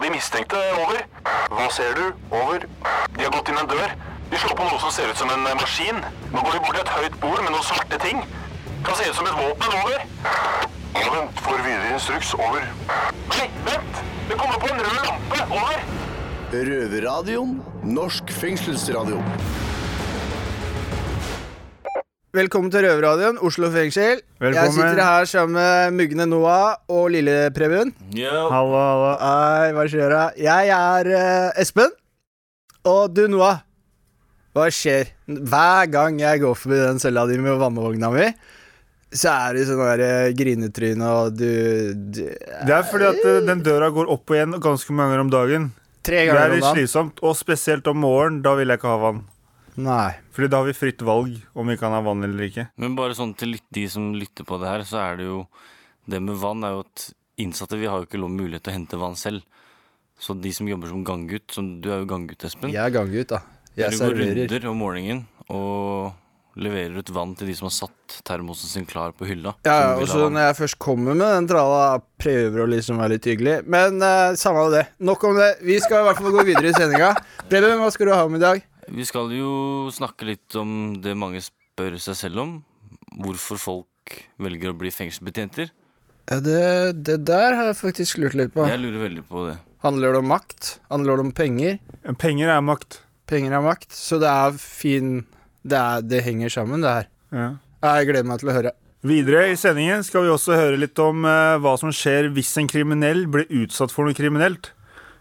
på de mistenkte. Over. Hva ser du? Over. De har gått inn en dør. De slår på noe som ser ut som en maskin. Nå går de bort til et høyt bord med noen svarte ting. Kan se ut som et våpen. Over. Vent. Får videre instruks. Over. Nei, vent! Det kommer på en rød lampe. Over. Røverradioen. Norsk fengselsradio. Velkommen til Røverradioen, Oslo fengsel. Jeg sitter her sammen med Mugne Noah og Lille Preben. Hallo, hallo. Hei, hva skjer da? Jeg er eh, Espen. Og du, Noah. Hva skjer? Hver gang jeg går forbi den cella di med vannvogna mi, så er du sånn der eh, grinetryne og du, du Det er fordi at eh, den døra går opp og igjen ganske mange ganger om dagen. Tre Det er om litt dagen. slitsomt, og spesielt om morgenen. Da vil jeg ikke ha vann. Nei. Fordi da har vi fritt valg om vi kan ha vann eller ikke. Men bare sånn til de som lytter på det her, så er det jo Det med vann er jo at innsatte vi har jo ikke lov mulighet til å hente vann selv. Så de som jobber som ganggutt, som du er jo ganggutt, Espen. Jeg er ganggutt, da. Jeg du går serverer. runder om morgenen og leverer ut vann til de som har satt termosen sin klar på hylla. Ja, ja, og så når jeg først kommer med den tralla, prøver å liksom være litt hyggelig. Men uh, samme av det. Nok om det. Vi skal i hvert fall gå videre i sendinga. Preben, hva skal du ha med i dag? Vi skal jo snakke litt om det mange spør seg selv om. Hvorfor folk velger å bli fengselsbetjenter. Ja, det, det der har jeg faktisk lurt litt på. Jeg lurer veldig på det. Handler det om makt? Handler det om penger? Penger er makt. Penger er makt. Så det er fin Det, er, det henger sammen, det her. Ja. Jeg gleder meg til å høre. Videre i sendingen skal vi også høre litt om eh, hva som skjer hvis en kriminell blir utsatt for noe kriminelt.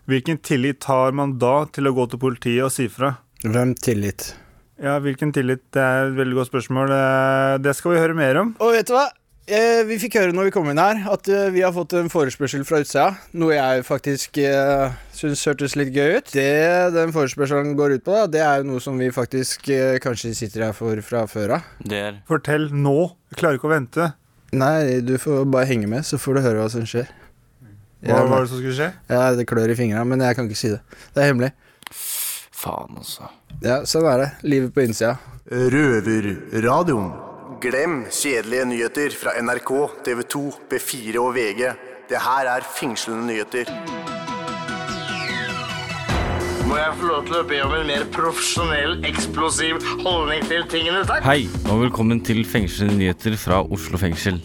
Hvilken tillit har man da til å gå til politiet og si fra? Hvem tillit? Ja, hvilken tillit? Det er et veldig godt spørsmål. Eh, Det skal vi høre mer om. Og vet du hva? Eh, vi fikk høre når vi kom inn her, at eh, vi har fått en forespørsel fra utsida. Noe jeg faktisk eh, syns hørtes litt gøy ut. Det den forespørselen går ut på, da, det er jo noe som vi faktisk eh, kanskje sitter her for fra før av. Det er Fortell nå. Jeg klarer ikke å vente. Nei, du får bare henge med, så får du høre hva som skjer. Hva var det som skulle skje? ja, det klør i fingrene, men jeg kan ikke si det. Det er hemmelig. Faen, altså. Ja, sånn er det. Livet på innsida. Røverradioen. Glem kjedelige nyheter fra NRK, TV 2, B4 og VG. Det her er fengslende nyheter. Må jeg få lov til å be om en mer profesjonell, eksplosiv holdning til tingene, takk? Hei, og velkommen til Fengslende nyheter fra Oslo fengsel.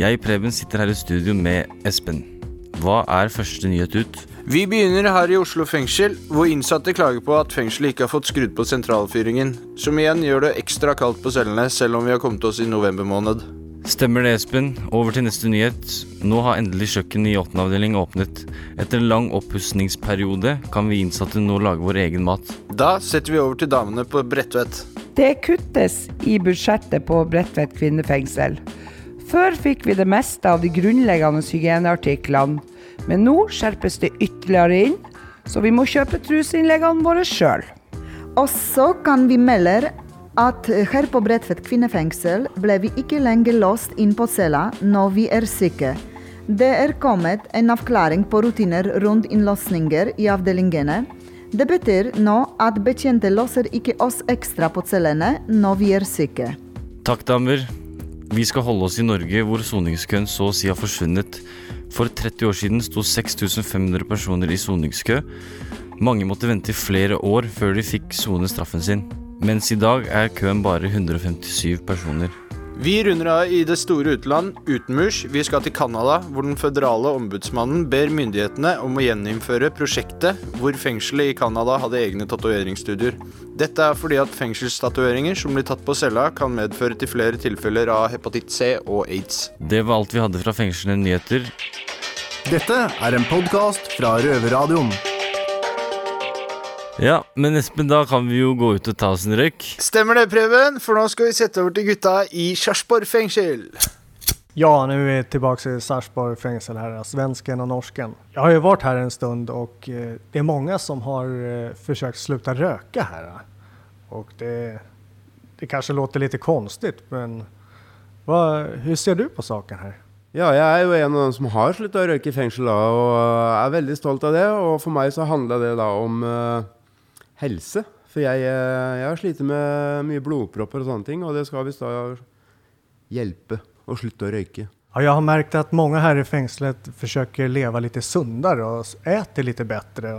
Jeg, Preben, sitter her i studio med Espen. Hva er første nyhet ut? Vi begynner her i Oslo fengsel, hvor innsatte klager på at fengselet ikke har fått skrudd på sentralfyringen, som igjen gjør det ekstra kaldt på cellene, selv om vi har kommet oss i november måned. Stemmer det, Espen. Over til neste nyhet. Nå har endelig kjøkkenet i åttende avdeling åpnet. Etter en lang oppussingsperiode kan vi innsatte nå lage vår egen mat. Da setter vi over til damene på Bredtvet. Det kuttes i budsjettet på Bredtvet kvinnefengsel. Før fikk vi det meste av de grunnleggende hygieneartiklene, men nå skjerpes det ytterligere inn, så vi må kjøpe truseinnleggene våre sjøl. Og så kan vi melde at her på Bredtvet kvinnefengsel ble vi ikke lenger låst inn på cella når vi er syke. Det er kommet en avklaring på rutiner rundt innlåsninger i avdelingene. Det betyr nå at betjente låser ikke oss ekstra på cellene når vi er syke. Takk, damer. Vi skal holde oss i Norge, hvor soningskøen så å si har forsvunnet. For 30 år siden sto 6500 personer i soningskø. Mange måtte vente i flere år før de fikk sone straffen sin. Mens i dag er køen bare 157 personer. Vi runder av i det store utland, utenmurs. Vi skal til Canada, hvor den føderale ombudsmannen ber myndighetene om å gjeninnføre prosjektet hvor fengselet i Canada hadde egne tatoveringsstudier. Dette er fordi at fengselstatoveringer som blir tatt på cella, kan medføre til flere tilfeller av hepatitt C og aids. Det var alt vi hadde fra fengslene nyheter. Dette er en podkast fra Røverradioen. Ja, men Espen, da kan vi jo gå ut og ta oss en røyk. Stemmer det, Preben? For nå skal vi sette over til gutta i Sarpsborg fengsel. Ja, nå er vi tilbake i Sarpsborg fengsel her, svensken og norsken. Jeg har jo vært her en stund och eh, det er mange som har forsøkt å slutte å røyke her. Og det, det kanskje låter litt konstig, men hvordan ser du på saken her? Ja, jeg er jo en av dem som har slutta å røyke i fengsel da, og er veldig stolt av det. Og for meg så handla det da om eh, helse. For jeg, eh, jeg har slitt med mye blodpropper og sånne ting, og det skal visst da hjelpe å slutte å røyke. Ja, jeg har merket at mange her i fängslet forsøker leve litt sunnere og spise litt bedre.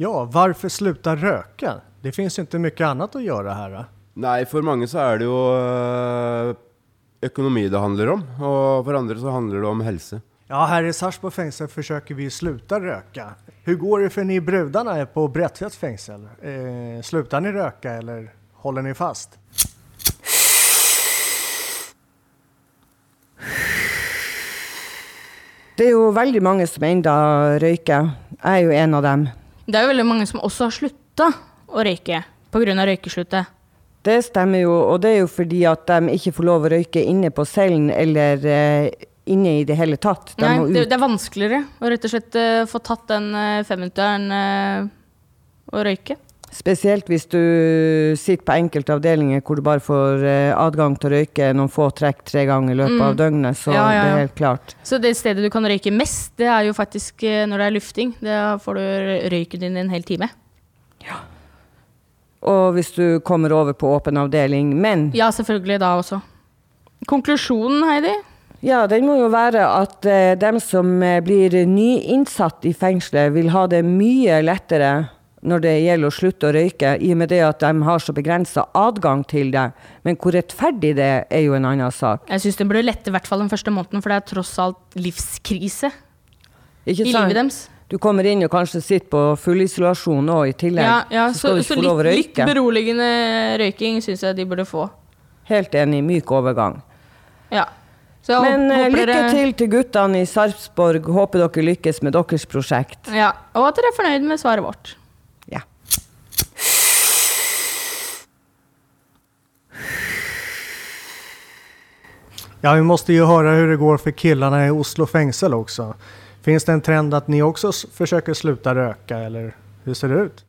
Ja, slutte sluta røyke? Det fins ikke mye annet å gjøre her. här. Nei, for mange så er det jo øh, økonomi det handler om. Og for andre så handler det om helse. Ja, här i Sarpsborg fengsel försöker vi sluta röka. Hur går det för ni brudarna på Brättfjälls fängsel? Eh, slutar ni röka eller håller ni fast? Det er jo veldig mange som enda røyker. Jeg er jo en av dem. Det er jo veldig mange som også har slutta å røyke pga. røykesluttet. Det stemmer jo, og det er jo fordi at de ikke får lov å røyke inne på cellen eller eh, inne i det hele tatt. De Nei, det, det er vanskeligere å rett og slett uh, få tatt den uh, femminutteren uh, og røyke. Spesielt hvis du sitter på enkelte avdelinger hvor du bare får adgang til å røyke noen få trekk tre ganger i løpet Mm. av døgnet. Så Ja, ja, det er helt klart. Så det stedet du kan røyke mest, det er jo faktisk når det er lufting. Da får du røyken din en hel time. Ja. Og hvis du kommer over på åpen avdeling. Men Ja, selvfølgelig da også. Konklusjonen, Heidi? Ja, den må jo være at eh, dem som eh, blir nyinnsatt i fengselet, vil ha det mye lettere når det gjelder å slutte å røyke, i og med det at de har så begrensa adgang til det. Men hvor rettferdig det er, er jo en annen sak. Jeg syns det burde lette i hvert fall den første måneden, for det er tross alt livskrise Ikke i sant? livet deres. Du kommer inn og kanskje sitter på fullisolasjon nå i tillegg. Ja, ja, så lov å litt, litt beroligende røyking syns jeg de burde få. Helt enig, myk overgang. Ja. Så jeg Men håper lykke dere- til til guttene i Sarpsborg. Håper dere lykkes med deres prosjekt. Ja, og at dere er fornøyd med svaret vårt. Ja. Ja, vi måste ju höra hur det går för killarna i Oslo fängsel också. Finns det en trend att ni också försöker sluta röka eller hur ser det ut?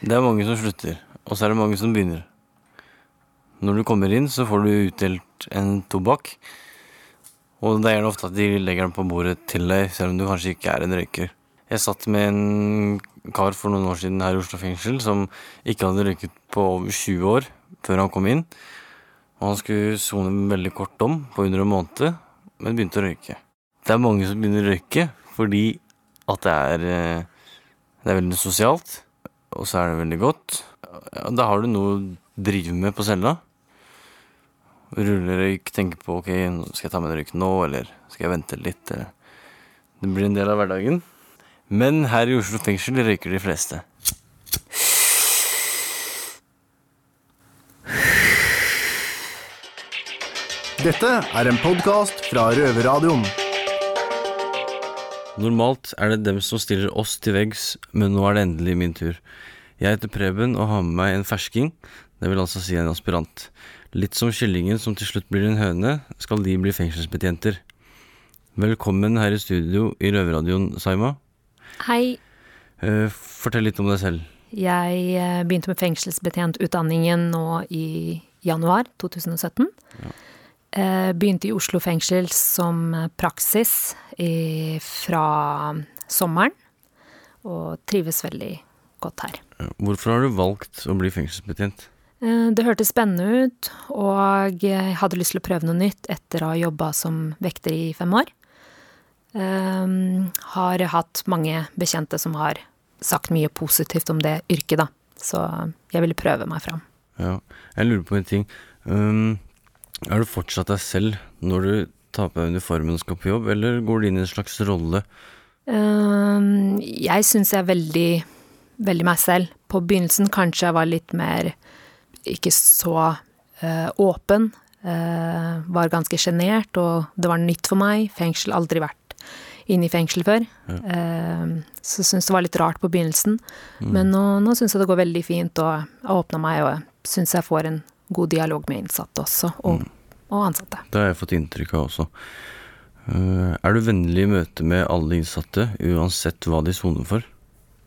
Det er mange som slutter, og så er det mange som begynner. Når du kommer inn, så får du utdelt en tobakk. Og det er gjerne ofte at de legger den på bordet til deg, selv om du kanskje ikke er en røyker. Jeg satt med en kar for noen år siden her i Oslo fengsel som ikke hadde røyket på over 20 år før han kom inn. Og han skulle sone veldig kort dom på under en måned, men begynte å røyke. Det er mange som begynner å røyke fordi at det er, eh, det er veldig sosialt og så er det veldig godt. Da har du noe å drive med på cella. Rulle røyk, tenker på ok, skal jeg ta med en røyk nå, eller skal jeg vente litt? eller- Det blir en del av hverdagen. Men her i Oslo fengsel røyker de fleste. Dette er en podkast fra Røverradioen. Normalt er det dem som stiller oss til veggs, men nå er det endelig min tur. Jeg heter Preben og har med meg en fersking, det vil altså si en aspirant. Litt som kyllingen som til slutt blir en høne, skal de bli fengselsbetjenter. Velkommen her i studio i Røverradioen, Saima. Hei, Eh, fortell litt om deg selv. jeg eh, begynte med fengselsbetjentutdanningen nå i januar 2017. Eh, Begynte i Oslo fengsel som praksis i, fra sommeren, og trives veldig godt her. Hvorfor har du valgt å bli fengselsbetjent? Eh, Det hørtes spennende ut, og jeg hadde lyst til å prøve noe nytt etter å ha jobba som vekter i fem år. Um, har hatt mange bekjente som har sagt mye positivt om det yrket, da. Så jeg ville prøve meg fram. Ja, jeg lurer på en ting. Um, er du fortsatt deg selv når du tar på deg uniformen og skal på jobb, eller går du inn i en slags rolle? Um, jeg syns jeg er veldig, veldig meg selv. På begynnelsen kanskje jeg var litt mer ikke så uh, åpen. Uh, var ganske sjenert, og det var nytt for meg. Fengsel, aldri vært inne i fengsel før. Eh, så syns det var litt rart på begynnelsen. Mm. Men nå, nå syns jeg det går veldig fint, og jeg åpna meg, og syns jeg får en god dialog med innsatte også, og, og ansatte. Det har jeg fått inntrykk av også. Uh, er du vennlig i møte med alle innsatte, uansett hva de soner for?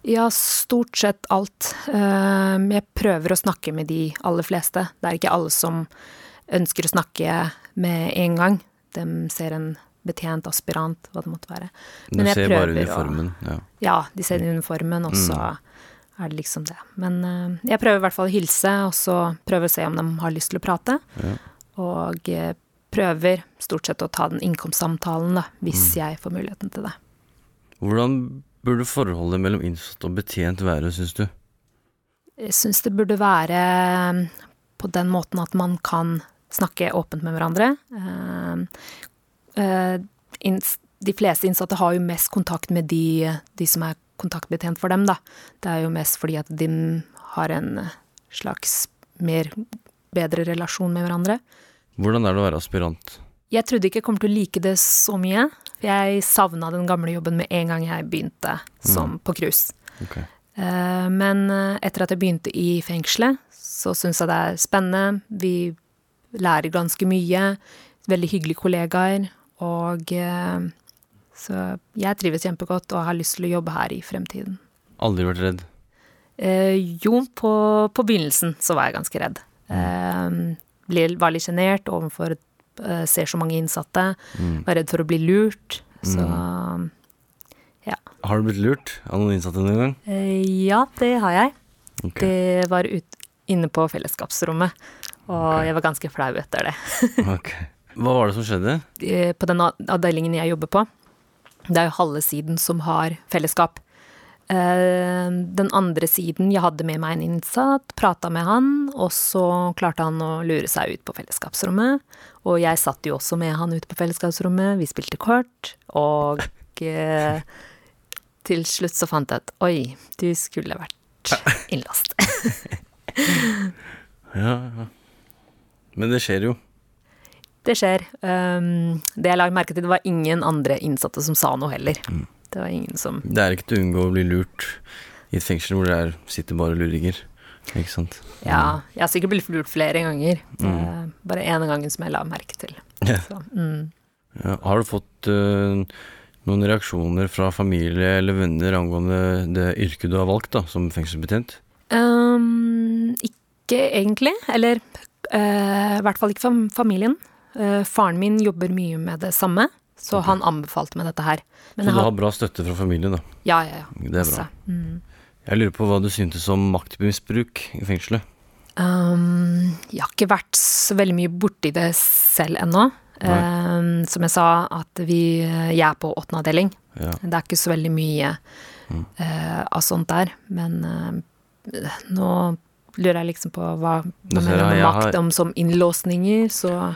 Ja, stort sett alt. Ehm, Jeg prøver å snakke med de aller fleste. Det er ikke alle som ønsker å snakke med en gang. De ser en betjent, aspirant, hva det måtte være. De ser bare uniformen, ja. Ja, de ser uniformen, og så Mm. Er det liksom det. Men eh, jeg prøver i hvert fall å hilse, og så prøver å se om de har lyst til å prate. Ja. Og eh, prøver stort sett å ta den innkomstsamtalen, da, hvis Mm. jeg får muligheten til det. Hvordan burde forholdet mellom innsatt og betjent være, syns du? Jeg syns det burde være eh, på den måten at man kan snakke åpent med hverandre. Uh, inns- De fleste innsatte har jo mest kontakt med de, de som er kontaktbetjent for dem, da. Det er jo mest fordi at de har en slags mer bedre relasjon med hverandre. Hvordan er det å være aspirant? Jeg trodde ikke jeg kom til å like det så mye. For jeg savna den gamle jobben med en gang jeg begynte som på cruise. Ok. Eh, Men eh, etter at jeg begynte i fengselet, så syns jeg det er spennende. Vi lærer ganske mye. Veldig hyggelige kollegaer. Og eh, så jeg trives kjempegodt og har lyst til å jobbe her i fremtiden. Aldri vært redd? Eh, jo, på, på begynnelsen så var jeg ganske redd. Eh, var litt sjenert overfor eh, ser så mange innsatte. Mm. Var redd for å bli lurt. Så ja. Har du blitt lurt av noen innsatte noen gang? Eh, ja, det har jeg. Okay. Det var ut, inne på fellesskapsrommet, og jeg var ganske flau etter det. Ok. Hva var det som skjedde? Eh, På den avdelingen jeg jobber på, det er jo halve siden som har fellesskap. Eh, Den andre siden, jeg hadde med meg en innsatt, prata med han, og så klarte han å lure seg ut på fellesskapsrommet. Og jeg satt jo også med han ute på fellesskapsrommet, vi spilte kort, og eh, til slutt så fant jeg at oi, du skulle vært innlåst. Ja, ja. Men det skjer jo. Det skjer. Um, det jeg la merke til, det var ingen andre innsatte som sa noe heller. Det var ingen som Det er ikke til å unngå å bli lurt i et fengsel hvor det er, sitter bare luringer. Ikke sant? Ja, jeg har sikkert blitt lurt flere ganger. Er Mm. bare ene gangen som jeg la merke til. Ja. Så, mm. Ja, har du fått uh, noen reaksjoner fra familie eller venner angående det yrket du har valgt da, som fengselsbetjent? Um, ikke egentlig. Eller eh, i hvert fall ikke fam familien. Eh, faren min jobber mye med det samme, så han anbefalte meg dette her. Men Så du har- har bra støtte fra familien, da? Ja, ja, ja. Det er bra. Mm. Jeg lurer på hva du syntes om maktmisbruk i fengselet? Um, jeg har ikke vært så veldig mye borti det selv ennå. Um, som jeg sa, at vi, jeg er på åttende avdeling. Ja. Det er ikke så veldig mye Mm. uh, av sånt der. Men uh, nå lurer jeg liksom på hva, hva mener med makt har- om som innlåsninger, så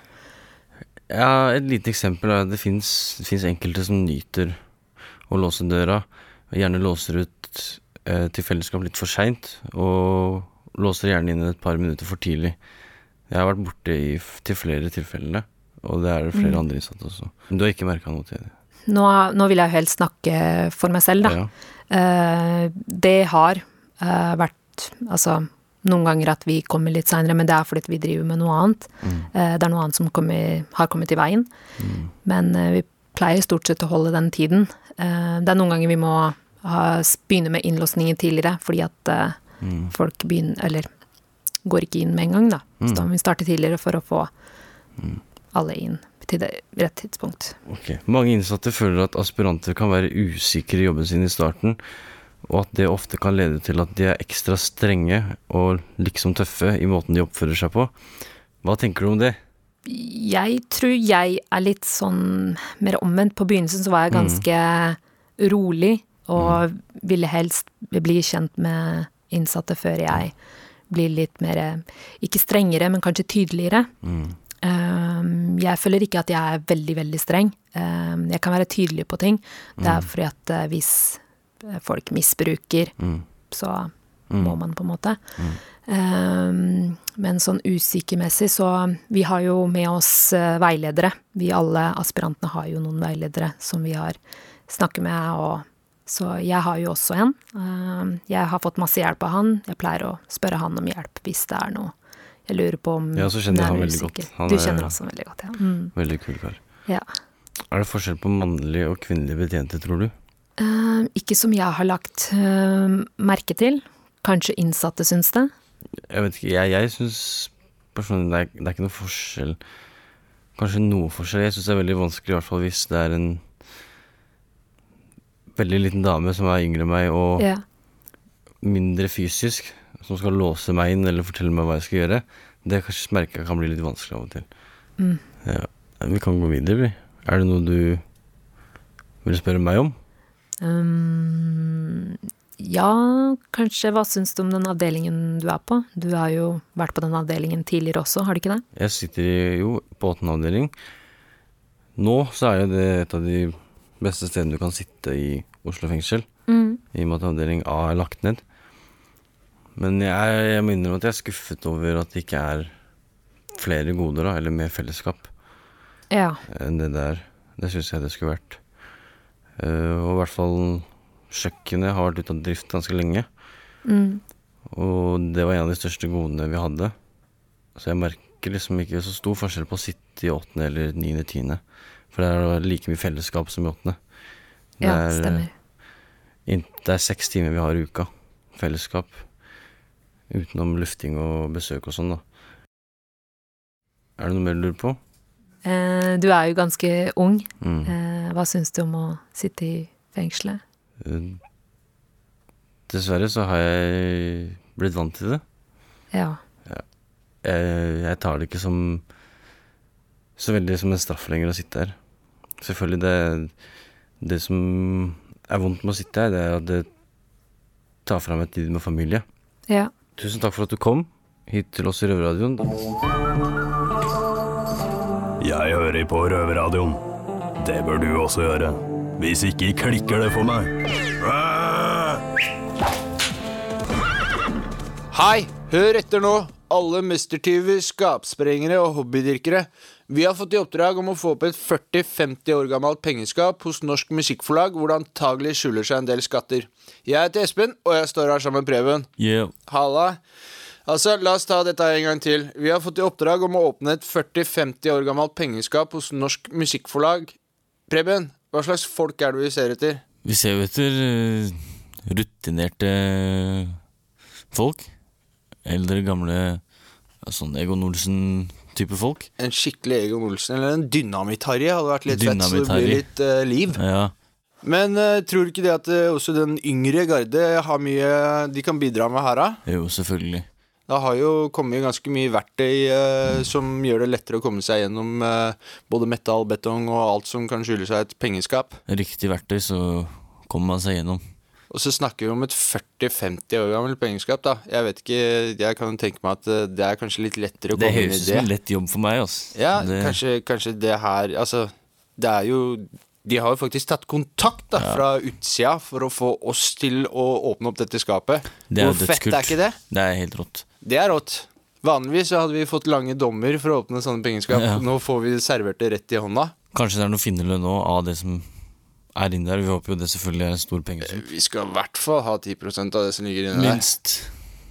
Ja, et lite eksempel er at det fins enkelte som nyter å låse døra, og gjerne låser ut eh, til fellesskap litt for seint, og låser gjerne inn et par minutter for tidlig. Jeg har vært borte i, til flere tilfeller, og det er det flere Mm. andre innsatte også. Men du har ikke merka noe til det? nå, nå vil jeg jo helst snakke for meg selv, da. Ja. Uh, det har uh, vært Altså noen ganger at vi kommer litt seinere, men det er fordi vi driver med noe annet. Mm. Eh, det er noe annet som kommer, har kommet i veien. Men eh, vi pleier stort sett å holde den tiden. Eh, det er noen ganger vi må ha, begynne med innlåsninger tidligere, fordi at Mm. folk begynner Eller går ikke inn med en gang, da. Så Mm. da må vi starte tidligere for å få Mm. alle inn til det rett tidspunkt. Okay. Mange innsatte føler at aspiranter kan være usikre i jobben sin i starten, og at det ofte kan lede til at de er ekstra strenge og liksom tøffe i måten de oppfører seg på. Hva tenker du om det? Jeg tror jeg er litt sånn mer omvendt. På begynnelsen så var jeg Mm. ganske rolig og ville helst bli kjent med innsatte før jeg blir litt mer Ikke strengere, men kanskje tydeligere. Mm. Um, jeg føler ikke at jeg er veldig, veldig streng. Um, jeg kan være tydelig på ting. Det er Mm. fordi at eh, hvis folk misbruker, Mm. så Mm. må man på en måte. Um, men sånn usikermessig, så vi har jo med oss eh, veiledere. Vi alle aspirantene har jo noen veiledere som vi har snakket med, og så jeg har jo også en. Um, jeg har fått masse hjelp av han. Jeg pleier å spørre han om hjelp hvis det er noe jeg lurer på om Ja, så kjenner jeg han veldig usikker. godt. Han Du er- kjenner også veldig godt, ja. Mm. Veldig kul kar. ja. Er det forskjell på mannlige og kvinnelige betjente, tror du? Um, ikke som jeg har lagt um, merke til. Kanskje innsatte syns det. Jeg vet ikke, jeg, jeg syns personlig det er, det er ikke noe forskjell Kanskje noe forskjell. Jeg syns det er veldig vanskelig, i hvert fall hvis det er en veldig liten dame som er yngre enn meg, og Ja. mindre fysisk, som skal låse meg inn eller fortelle meg hva jeg skal gjøre, det kanskje merker jeg kan bli litt vanskelig av og til. Mm. Ja. Vi kan gå videre, vi. Er det noe du vil spørre meg om? Um, ja, kanskje. Hva syns du om den avdelingen du er på? Du har jo vært på den avdelingen tidligere også, har du ikke det? Jeg sitter jo på åttende avdeling. Nå så er jo det et av de beste stedene du kan sitte i Oslo fengsel. Mm. I og med at avdeling A er lagt ned. Men jeg, jeg må innrømme at jeg er skuffet over at det ikke er flere goder, da, eller mer fellesskap, Ja. enn det der. Det syns jeg det skulle vært. Eh, og i hvert fall kjøkkenet har vært ute av drift ganske lenge. Mm. Og det var en av de største godene vi hadde. Så jeg merker liksom ikke så stor forskjell på å sitte i åttende eller niende, tiende. For det er like mye fellesskap som i åttende. Det Ja, er, stemmer. eh, Det er seks timer vi har i uka. Fellesskap. Utenom lufting og besøk og sånn, da. Er det noe mer du lurer på? Eh, du er jo ganske ung. Mm. Eh, hva syns du om å sitte i fengselet? Eh, Dessverre så har jeg blitt vant til det. Ja. Jeg, jeg tar det ikke som så veldig som en straff lenger å sitte her. Selvfølgelig, det, det som er vondt med å sitte her, det er at det tar fra meg tid med familie. Ja. Tusen takk for at du kom hit til oss i Røverradioen. Jeg hører på Røverradioen. Det bør du også gjøre. Hvis ikke klikker det for meg. Hei, hør etter nå, alle mestertyver, skapsprengere og hobbydyrkere. Vi har fått i oppdrag om å få opp et 40-50 år gammelt pengeskap hos Norsk Musikkforlag, hvor det antagelig skjuler seg en del skatter. Jeg heter Espen, og jeg står her sammen med Preben. Yeah. Halla. Altså, La oss ta dette en gang til. Vi har fått i oppdrag om å åpne et 40-50 år gammelt pengeskap hos Norsk Musikkforlag. Preben, hva slags folk er det vi ser etter? Vi ser jo etter eh, rutinerte folk. Eldre, gamle Sånn Egon Olsen-type folk. En skikkelig Egon Olsen, eller en Dynamitt-Harry hadde vært litt fett, så det blir litt uh, liv. Ja. Men uh, tror du ikke det at uh, også den yngre garde har mye de kan bidra med her, da? Jo, selvfølgelig. Det har jo kommet ganske mye verktøy eh, som gjør det lettere å komme seg gjennom eh, både metall, betong og alt som kan skjule seg et pengeskap. Riktig verktøy, så kommer man seg gjennom. Og så snakker vi om et 40-50 år gammelt pengeskap, da. Jeg vet ikke, jeg kan tenke meg at eh, det er kanskje litt lettere å Det komme inn høres i ut som det. en lett jobb for meg, altså. Ja, det, kanskje, kanskje det her Altså, det er jo De har jo faktisk tatt kontakt da fra utsida for å få oss til å åpne opp dette skapet. det Hvor fett er ikke det? Det er helt rått. Det er rått. Vanligvis så hadde vi fått lange dommer for å åpne sånne pengeskap. Ja. Nå får vi servert det rett i hånda. Kanskje det er noe finnerlønn nå av det som er inni der. Vi håper jo det selvfølgelig er en stor pengesum. Vi skal i hvert fall ha 10 av det som ligger inni der. Minst.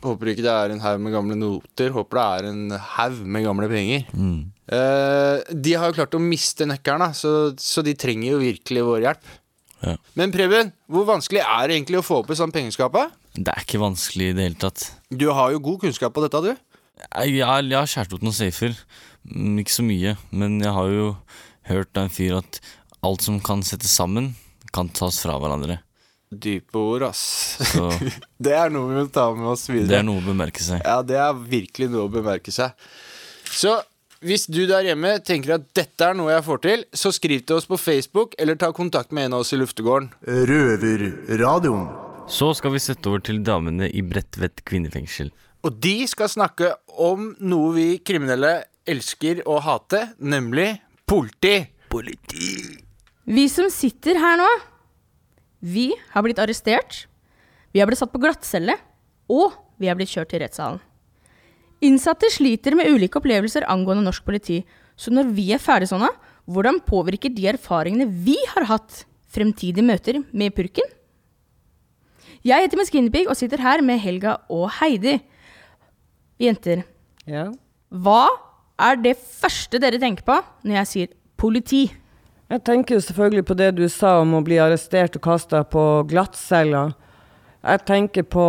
Håper ikke det er en haug med gamle noter. Håper det er en haug med gamle penger. Mm. Eh, de har jo klart å miste nøkkelen, så, så de trenger jo virkelig vår hjelp. Ja. Men Preben, hvor vanskelig er det egentlig å få opp et sånt pengeskap? Det er ikke vanskelig i det hele tatt. Du har jo god kunnskap på dette, du. Jeg, jeg, har- jeg har skåret ut noen safer. Mm, Ikke så mye, men jeg har jo hørt av en fyr at alt som kan settes sammen, kan tas fra hverandre. Dype ord, ass. Så det er noe vi må ta med oss videre. det er noe å bemerke seg. Ja, det er virkelig noe å bemerke seg. Så hvis du der hjemme tenker at dette er noe jeg får til, så skriv til oss på Facebook, eller ta kontakt med en av oss i luftegården. Røverradioen. Så skal vi sette over til damene i Bredtvet kvinnefengsel. Og de skal snakke om noe vi kriminelle elsker å hate, nemlig politi. Politi. Vi som sitter her nå, vi har blitt arrestert, vi har blitt satt på glattcelle, og vi har blitt kjørt til rettssalen. Innsatte sliter med ulike opplevelser angående norsk politi, så når vi er ferdig sånn, hvordan påvirker de erfaringene vi har hatt, fremtidige møter med purken? Jeg heter Miss Guinevere og sitter her med Helga og Heidi. Jenter, Ja. hva er det første dere tenker på når jeg sier politi? Jeg tenker selvfølgelig på det du sa om å bli arrestert og kasta på glattcella. Jeg tenker på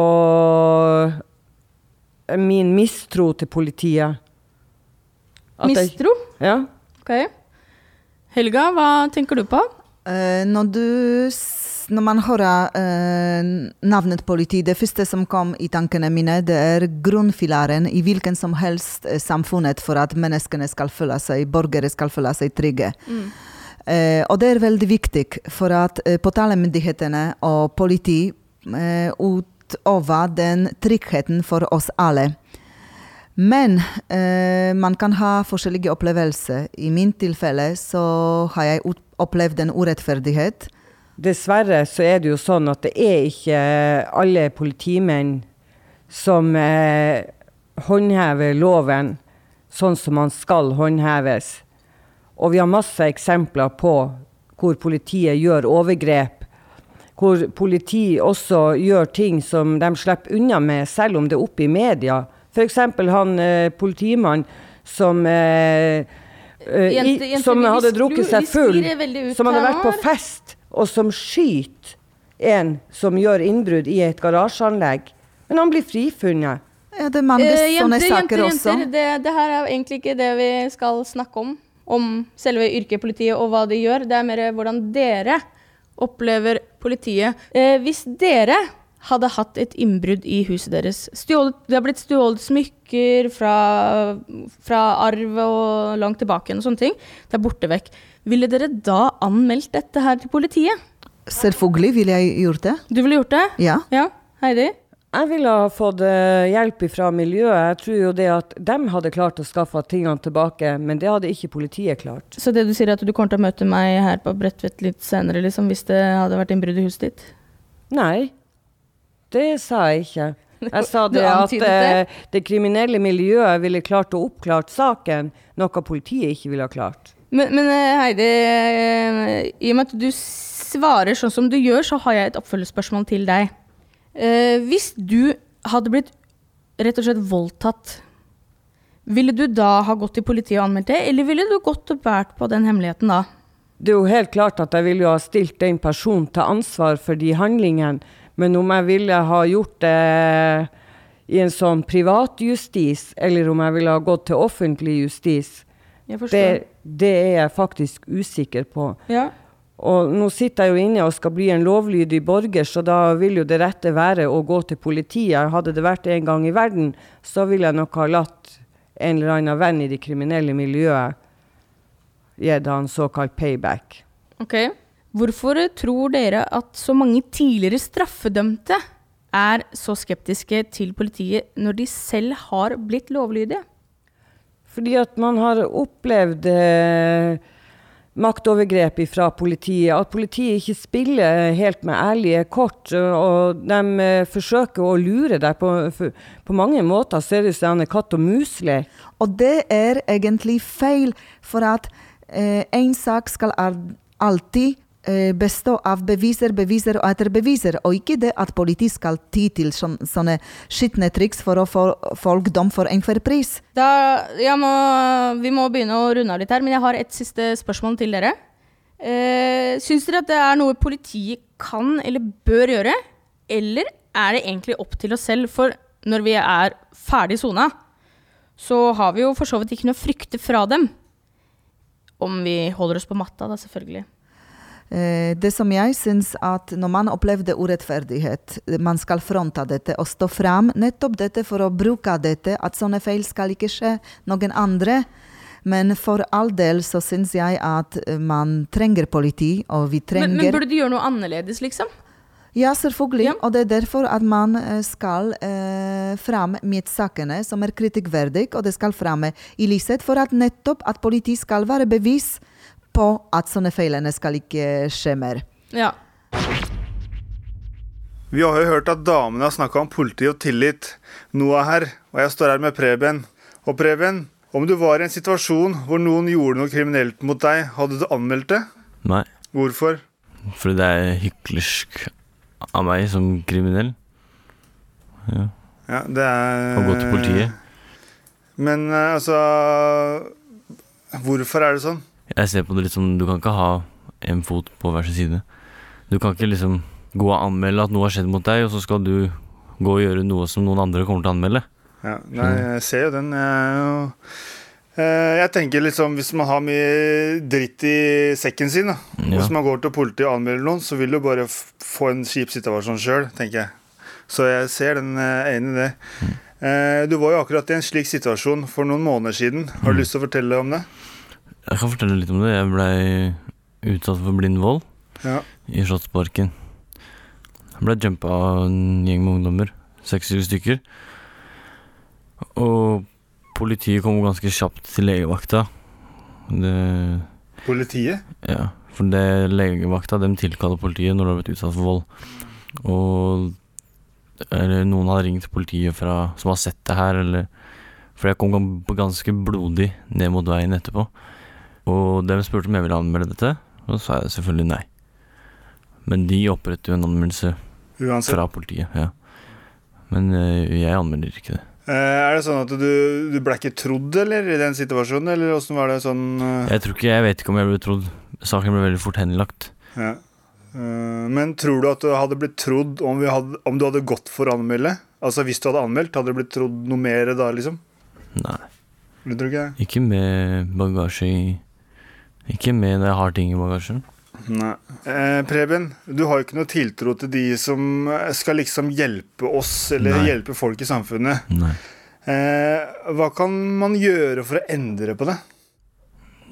eh, min mistro til politiet. At jeg- Mistro? Ja. Ok. Helga, hva tenker du på? Eh, når du når man hører eh, navnet politi, det første som kom i tankene mine, det er grunnfilaren i hvilken som helst eh, samfunnet for at menneskene skal føle seg, borgere skal føle seg trygge. Mm. Eh, og det er veldig viktig for at eh, påtalemyndighetene og politi eh, utøver den tryggheten for oss alle. Men eh, man kan ha forskjellige opplevelser. I min tilfelle så har jeg opplevd en urettferdighet. Dessverre så er det jo sånn at det er ikke alle politimenn som eh, håndhever loven sånn som man skal håndheves. Og vi har masse eksempler på hvor politiet gjør overgrep. Hvor politi også gjør ting som de slipper unna med, selv om det er oppe i media. F.eks. han eh, politimannen som eh, eh, Jente- jente, som hadde drukket seg full, som hadde vært på fest, og som skyter en som gjør innbrudd i et garasjeanlegg. Men han blir frifunnet. Ja, det er mange Eh, sånne jenter, saker jenter, også. jenter, det, det her er egentlig ikke det vi skal snakke om. Om selve yrkepolitiet og hva de gjør. Det er mer hvordan dere opplever politiet. Eh, hvis dere hadde hatt et innbrudd i huset deres, stjålet, det har blitt stjålet smykker fra, fra arv og langt tilbake og sånne ting, det er borte vekk. Ville dere da anmeldt dette her til politiet? Selvfølgelig ville jeg gjort det. Du ville gjort det? Ja. Ja, Heidi? Jeg ville ha fått eh, hjelp fra miljøet. Jeg tror jo det at de hadde klart å skaffe tingene tilbake, men det hadde ikke politiet klart. Så det du sier er at du kommer til å møte meg her på Bredtvet litt senere, liksom, hvis det hadde vært innbrudd i huset ditt? Nei, det sa jeg ikke. Jeg sa det at det? eh, det kriminelle miljøet ville klart å oppklart saken, noe politiet ikke ville ha klart. Men, men eh, Heidi, eh, i og med at du svarer sånn som du gjør, så har jeg et oppfølgespørsmål til deg. Eh, hvis du hadde blitt rett og slett voldtatt, ville du da ha gått til politiet og anmeldt det, eller ville du gått og båret på den hemmeligheten da? Det er jo helt klart at jeg ville jo ha stilt den personen til ansvar for de handlingene, men om jeg ville ha gjort det i en sånn privatjustis, eller om jeg ville ha gått til offentlig justis, det, det er jeg faktisk usikker på. Ja. Og nå sitter jeg jo inne og skal bli en lovlydig borger, så da vil jo det rette være å gå til politiet. Hadde det vært en gang i verden, så ville jeg nok ha latt en eller annen venn i det kriminelle miljøet gitt han såkalt payback. Ok. Hvorfor tror dere at så mange tidligere straffedømte er så skeptiske til politiet når de selv har blitt lovlydige? Fordi at man har opplevd eh, maktovergrep fra politiet. At politiet ikke spiller helt med ærlige kort. Og de eh, forsøker å lure deg på, på mange måter. Ut det sånn katt og mus-lek. Og det er egentlig feil, for at eh, en sak skal alltid eh, bestå av beviser, beviser og etter beviser, og ikke det at politiet skal ty til sånne skitne triks for å få folk dom for enhver pris. Da, må, vi må begynne å runde av litt her, men jeg har et siste spørsmål til dere. Eh, Syns dere at det er noe politiet kan eller bør gjøre, eller er det egentlig opp til oss selv? For når vi er ferdig sona, så har vi jo for så vidt ikke noe å frykte fra dem. Om vi holder oss på matta, da, selvfølgelig. Eh, det som jeg syns at når man opplevde urettferdighet, man skal fronte dette og stå fram nettopp dette for å bruke dette, at sånne feil skal ikke skje noen andre. Men for all del så syns jeg at eh, man trenger politi, og vi Men, trenger men burde du gjøre noe annerledes, liksom? Ja, selvfølgelig. Og det er derfor at man eh, skal eh, fram med sakene som er kritikkverdige, og det skal fram i lyset for at nettopp at politi skal være bevis på at sånne feilene skal ikke skje mer. Ja. Vi har jo hørt at damene har snakka om politi og tillit. Noah her, og jeg står her med Preben. Og Preben, om du var i en situasjon hvor noen gjorde noe kriminelt mot deg, hadde du anmeldt det? Nei, Hvorfor? fordi det er hyklersk av meg som kriminell. Ja. Ja, det er Å gå til politiet. Men eh, altså Hvorfor er det sånn? Jeg ser på det litt som du kan ikke ha en fot på hver sin side. Du kan ikke liksom gå og anmelde at noe har skjedd mot deg, og så skal du gå og gjøre noe som noen andre kommer til å anmelde. Ja, nei, jeg ser jo den. Jeg Eh, tenker liksom, Hvis man har mye dritt i sekken sin, da. Ja. hvis man går til politiet og anmelder noen, så vil du bare få en kjip situasjon sjøl, tenker jeg. Så jeg ser den ene i det. Mm. Du var jo akkurat i en slik situasjon for noen måneder siden. Har du lyst til å fortelle om det? Jeg kan fortelle litt om det. Jeg blei utsatt for blind vold Ja. i Slottsparken. Jeg ble jumpa av en gjeng med ungdommer. Seks-syv stykker. Og politiet kom ganske kjapt til legevakta. Det Politiet? Ja, for det legevakta dem tilkaller politiet når du har blitt utsatt for vold. Og eller noen har ringt politiet fra, som har sett det her, eller For jeg kom ganske blodig ned mot veien etterpå. Og dem spurte om jeg ville anmelde dette, og så sa jeg selvfølgelig nei. Men de oppretter jo en anmeldelse Uansett. fra politiet. ja Men eh, jeg anmelder ikke det. Eh, Er det sånn at du, du ble ikke trodd, eller, i den situasjonen? Eller åssen var det sånn eh? Jeg tror ikke, jeg vet ikke om jeg ble trodd. Saken ble veldig fort henlagt. Ja. Eh, Men tror du at du hadde blitt trodd om, vi hadde, om du hadde gått for å anmelde? Altså Hvis du hadde anmeldt, hadde du blitt trodd noe mer da, liksom? Nei. Du tror ikke det? Ikke med bagasje i Ikke med når jeg har ting i bagasjen. Nei. Eh, Preben, du har jo ikke noe tiltro til de som skal liksom hjelpe oss, eller Nei. hjelpe folk i samfunnet. Eh, hva kan man gjøre for å endre på det?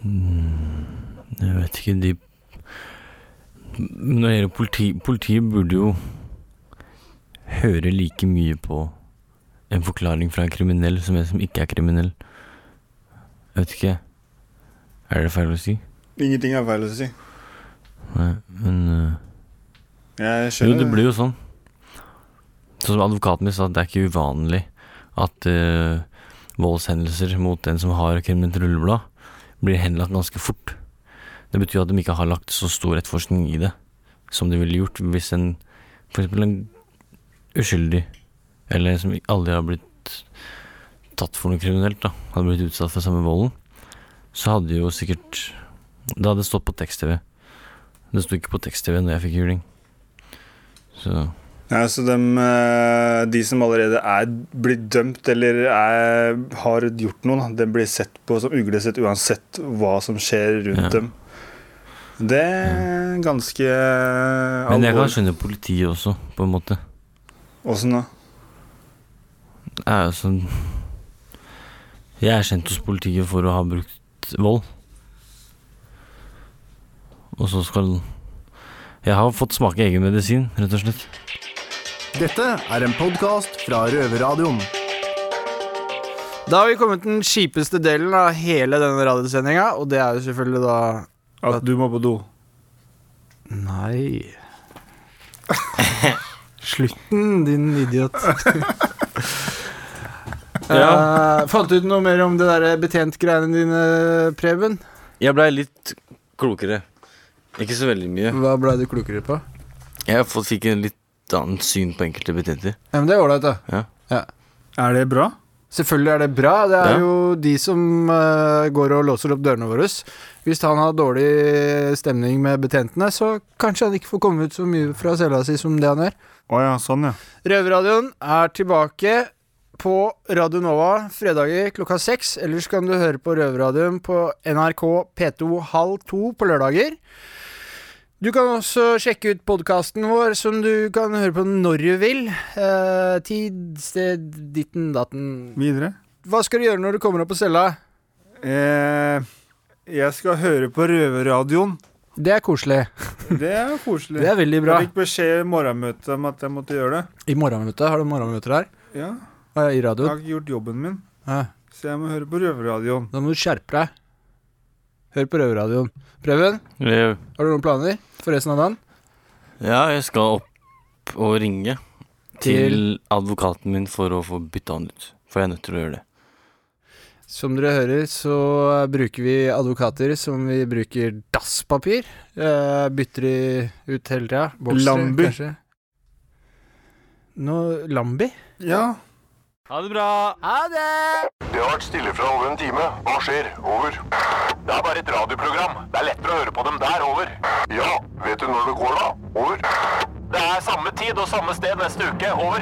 Jeg vet ikke, de Når det gjelder politi Politiet burde jo høre like mye på en forklaring fra en kriminell som en som ikke er kriminell. Jeg vet ikke. Er det feil å si? Ingenting er feil å si. Nei, men uh, Jeg Jo, det blir jo sånn. Sånn som advokaten min sa, det er ikke uvanlig at uh, voldshendelser mot en som har kriminelt rulleblad, blir henlagt ganske fort. Det betyr at de ikke har lagt så stor etterforskning i det som de ville gjort hvis en for eksempel en uskyldig, eller en som aldri har blitt tatt for noe kriminelt, da, hadde blitt utsatt for samme volden, så hadde jo sikkert Det hadde stått på tekst-TV. Det sto ikke på tekst-TV når jeg fikk juling. Så Ja, så dem, eh, de som allerede er blitt dømt eller er, har gjort noe, det blir sett på som uglesett uansett hva som skjer rundt Ja. dem. Det er ganske Men jeg kan skjønne politiet også, på en måte. Åssen da? Det er jo sånn Jeg er kjent hos politiet for å ha brukt vold. Og så skal Jeg har fått smake egen medisin, rett og slett. Dette er en podkast fra Røverradioen. Da har vi kommet til den kjipeste delen av hele denne radiosendinga, og det er jo selvfølgelig da At du må på do. Nei Slutten, din idiot. Eh, fant du ut noe mer om det der betjentgreiene dine, Preben? Jeg blei litt klokere. Ikke så veldig mye. Hva blei du klokere på? Jeg fått, fikk en litt annet syn på enkelte betjenter. Ja, men Det er ålreit, da. Ja. Er det bra? Selvfølgelig er det bra. Det er Ja. jo de som uh, går og låser opp dørene våre. Hvis han har dårlig stemning med betjentene, så kanskje han ikke får komme ut så mye fra cella si som det han gjør. Oh ja, sånn ja. Røverradioen er tilbake på Radio Nova fredager klokka seks. Ellers kan du høre på Røverradioen på NRK P2 halv to på lørdager. Du kan også sjekke ut podkasten vår, som du kan høre på når du vil. Eh, tid, sted, ditten, datten. Videre. Hva skal du gjøre når du kommer opp på cella? Eh, jeg skal høre på Røverradioen. Det er koselig. Det er koselig. Det er veldig bra. Jeg fikk beskjed i morgenmøtet om at jeg måtte gjøre det. I morgenmøtet? Har du morgenmøter her? Ja. Ah, I Jeg har ikke gjort jobben min, Ja. så jeg må høre på Røverradioen. Da må du skjerpe deg. Hør på Røverradioen. Preben, Jeg, har du noen planer for resten av dagen? ja, jeg skal opp og ringe Til- til advokaten min for å få bytta han ut. For jeg er nødt til å gjøre det. Som dere hører, så bruker vi advokater som vi bruker dasspapir. Eh, bytter de ut hele tida. Lambi. kanskje. Nå Lambi? Ja. Ha det bra! Ha det! Det har vært stille fra over en time. Hva skjer? Over. Det er bare et radioprogram. Det er lettere å høre på dem der. Over. Ja, vet du når det går da? Over. Det er samme tid og samme sted neste uke. Over.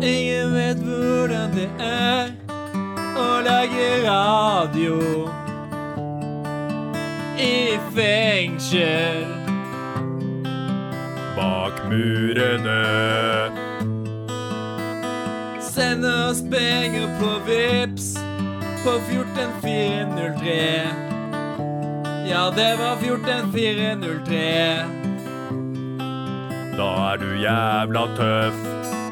Ingen vet hvordan det er å lage radio i fengsel. Bak murene. Send oss penger på Vips på 14403. Ja, det var 14403. Da er du jævla tøff.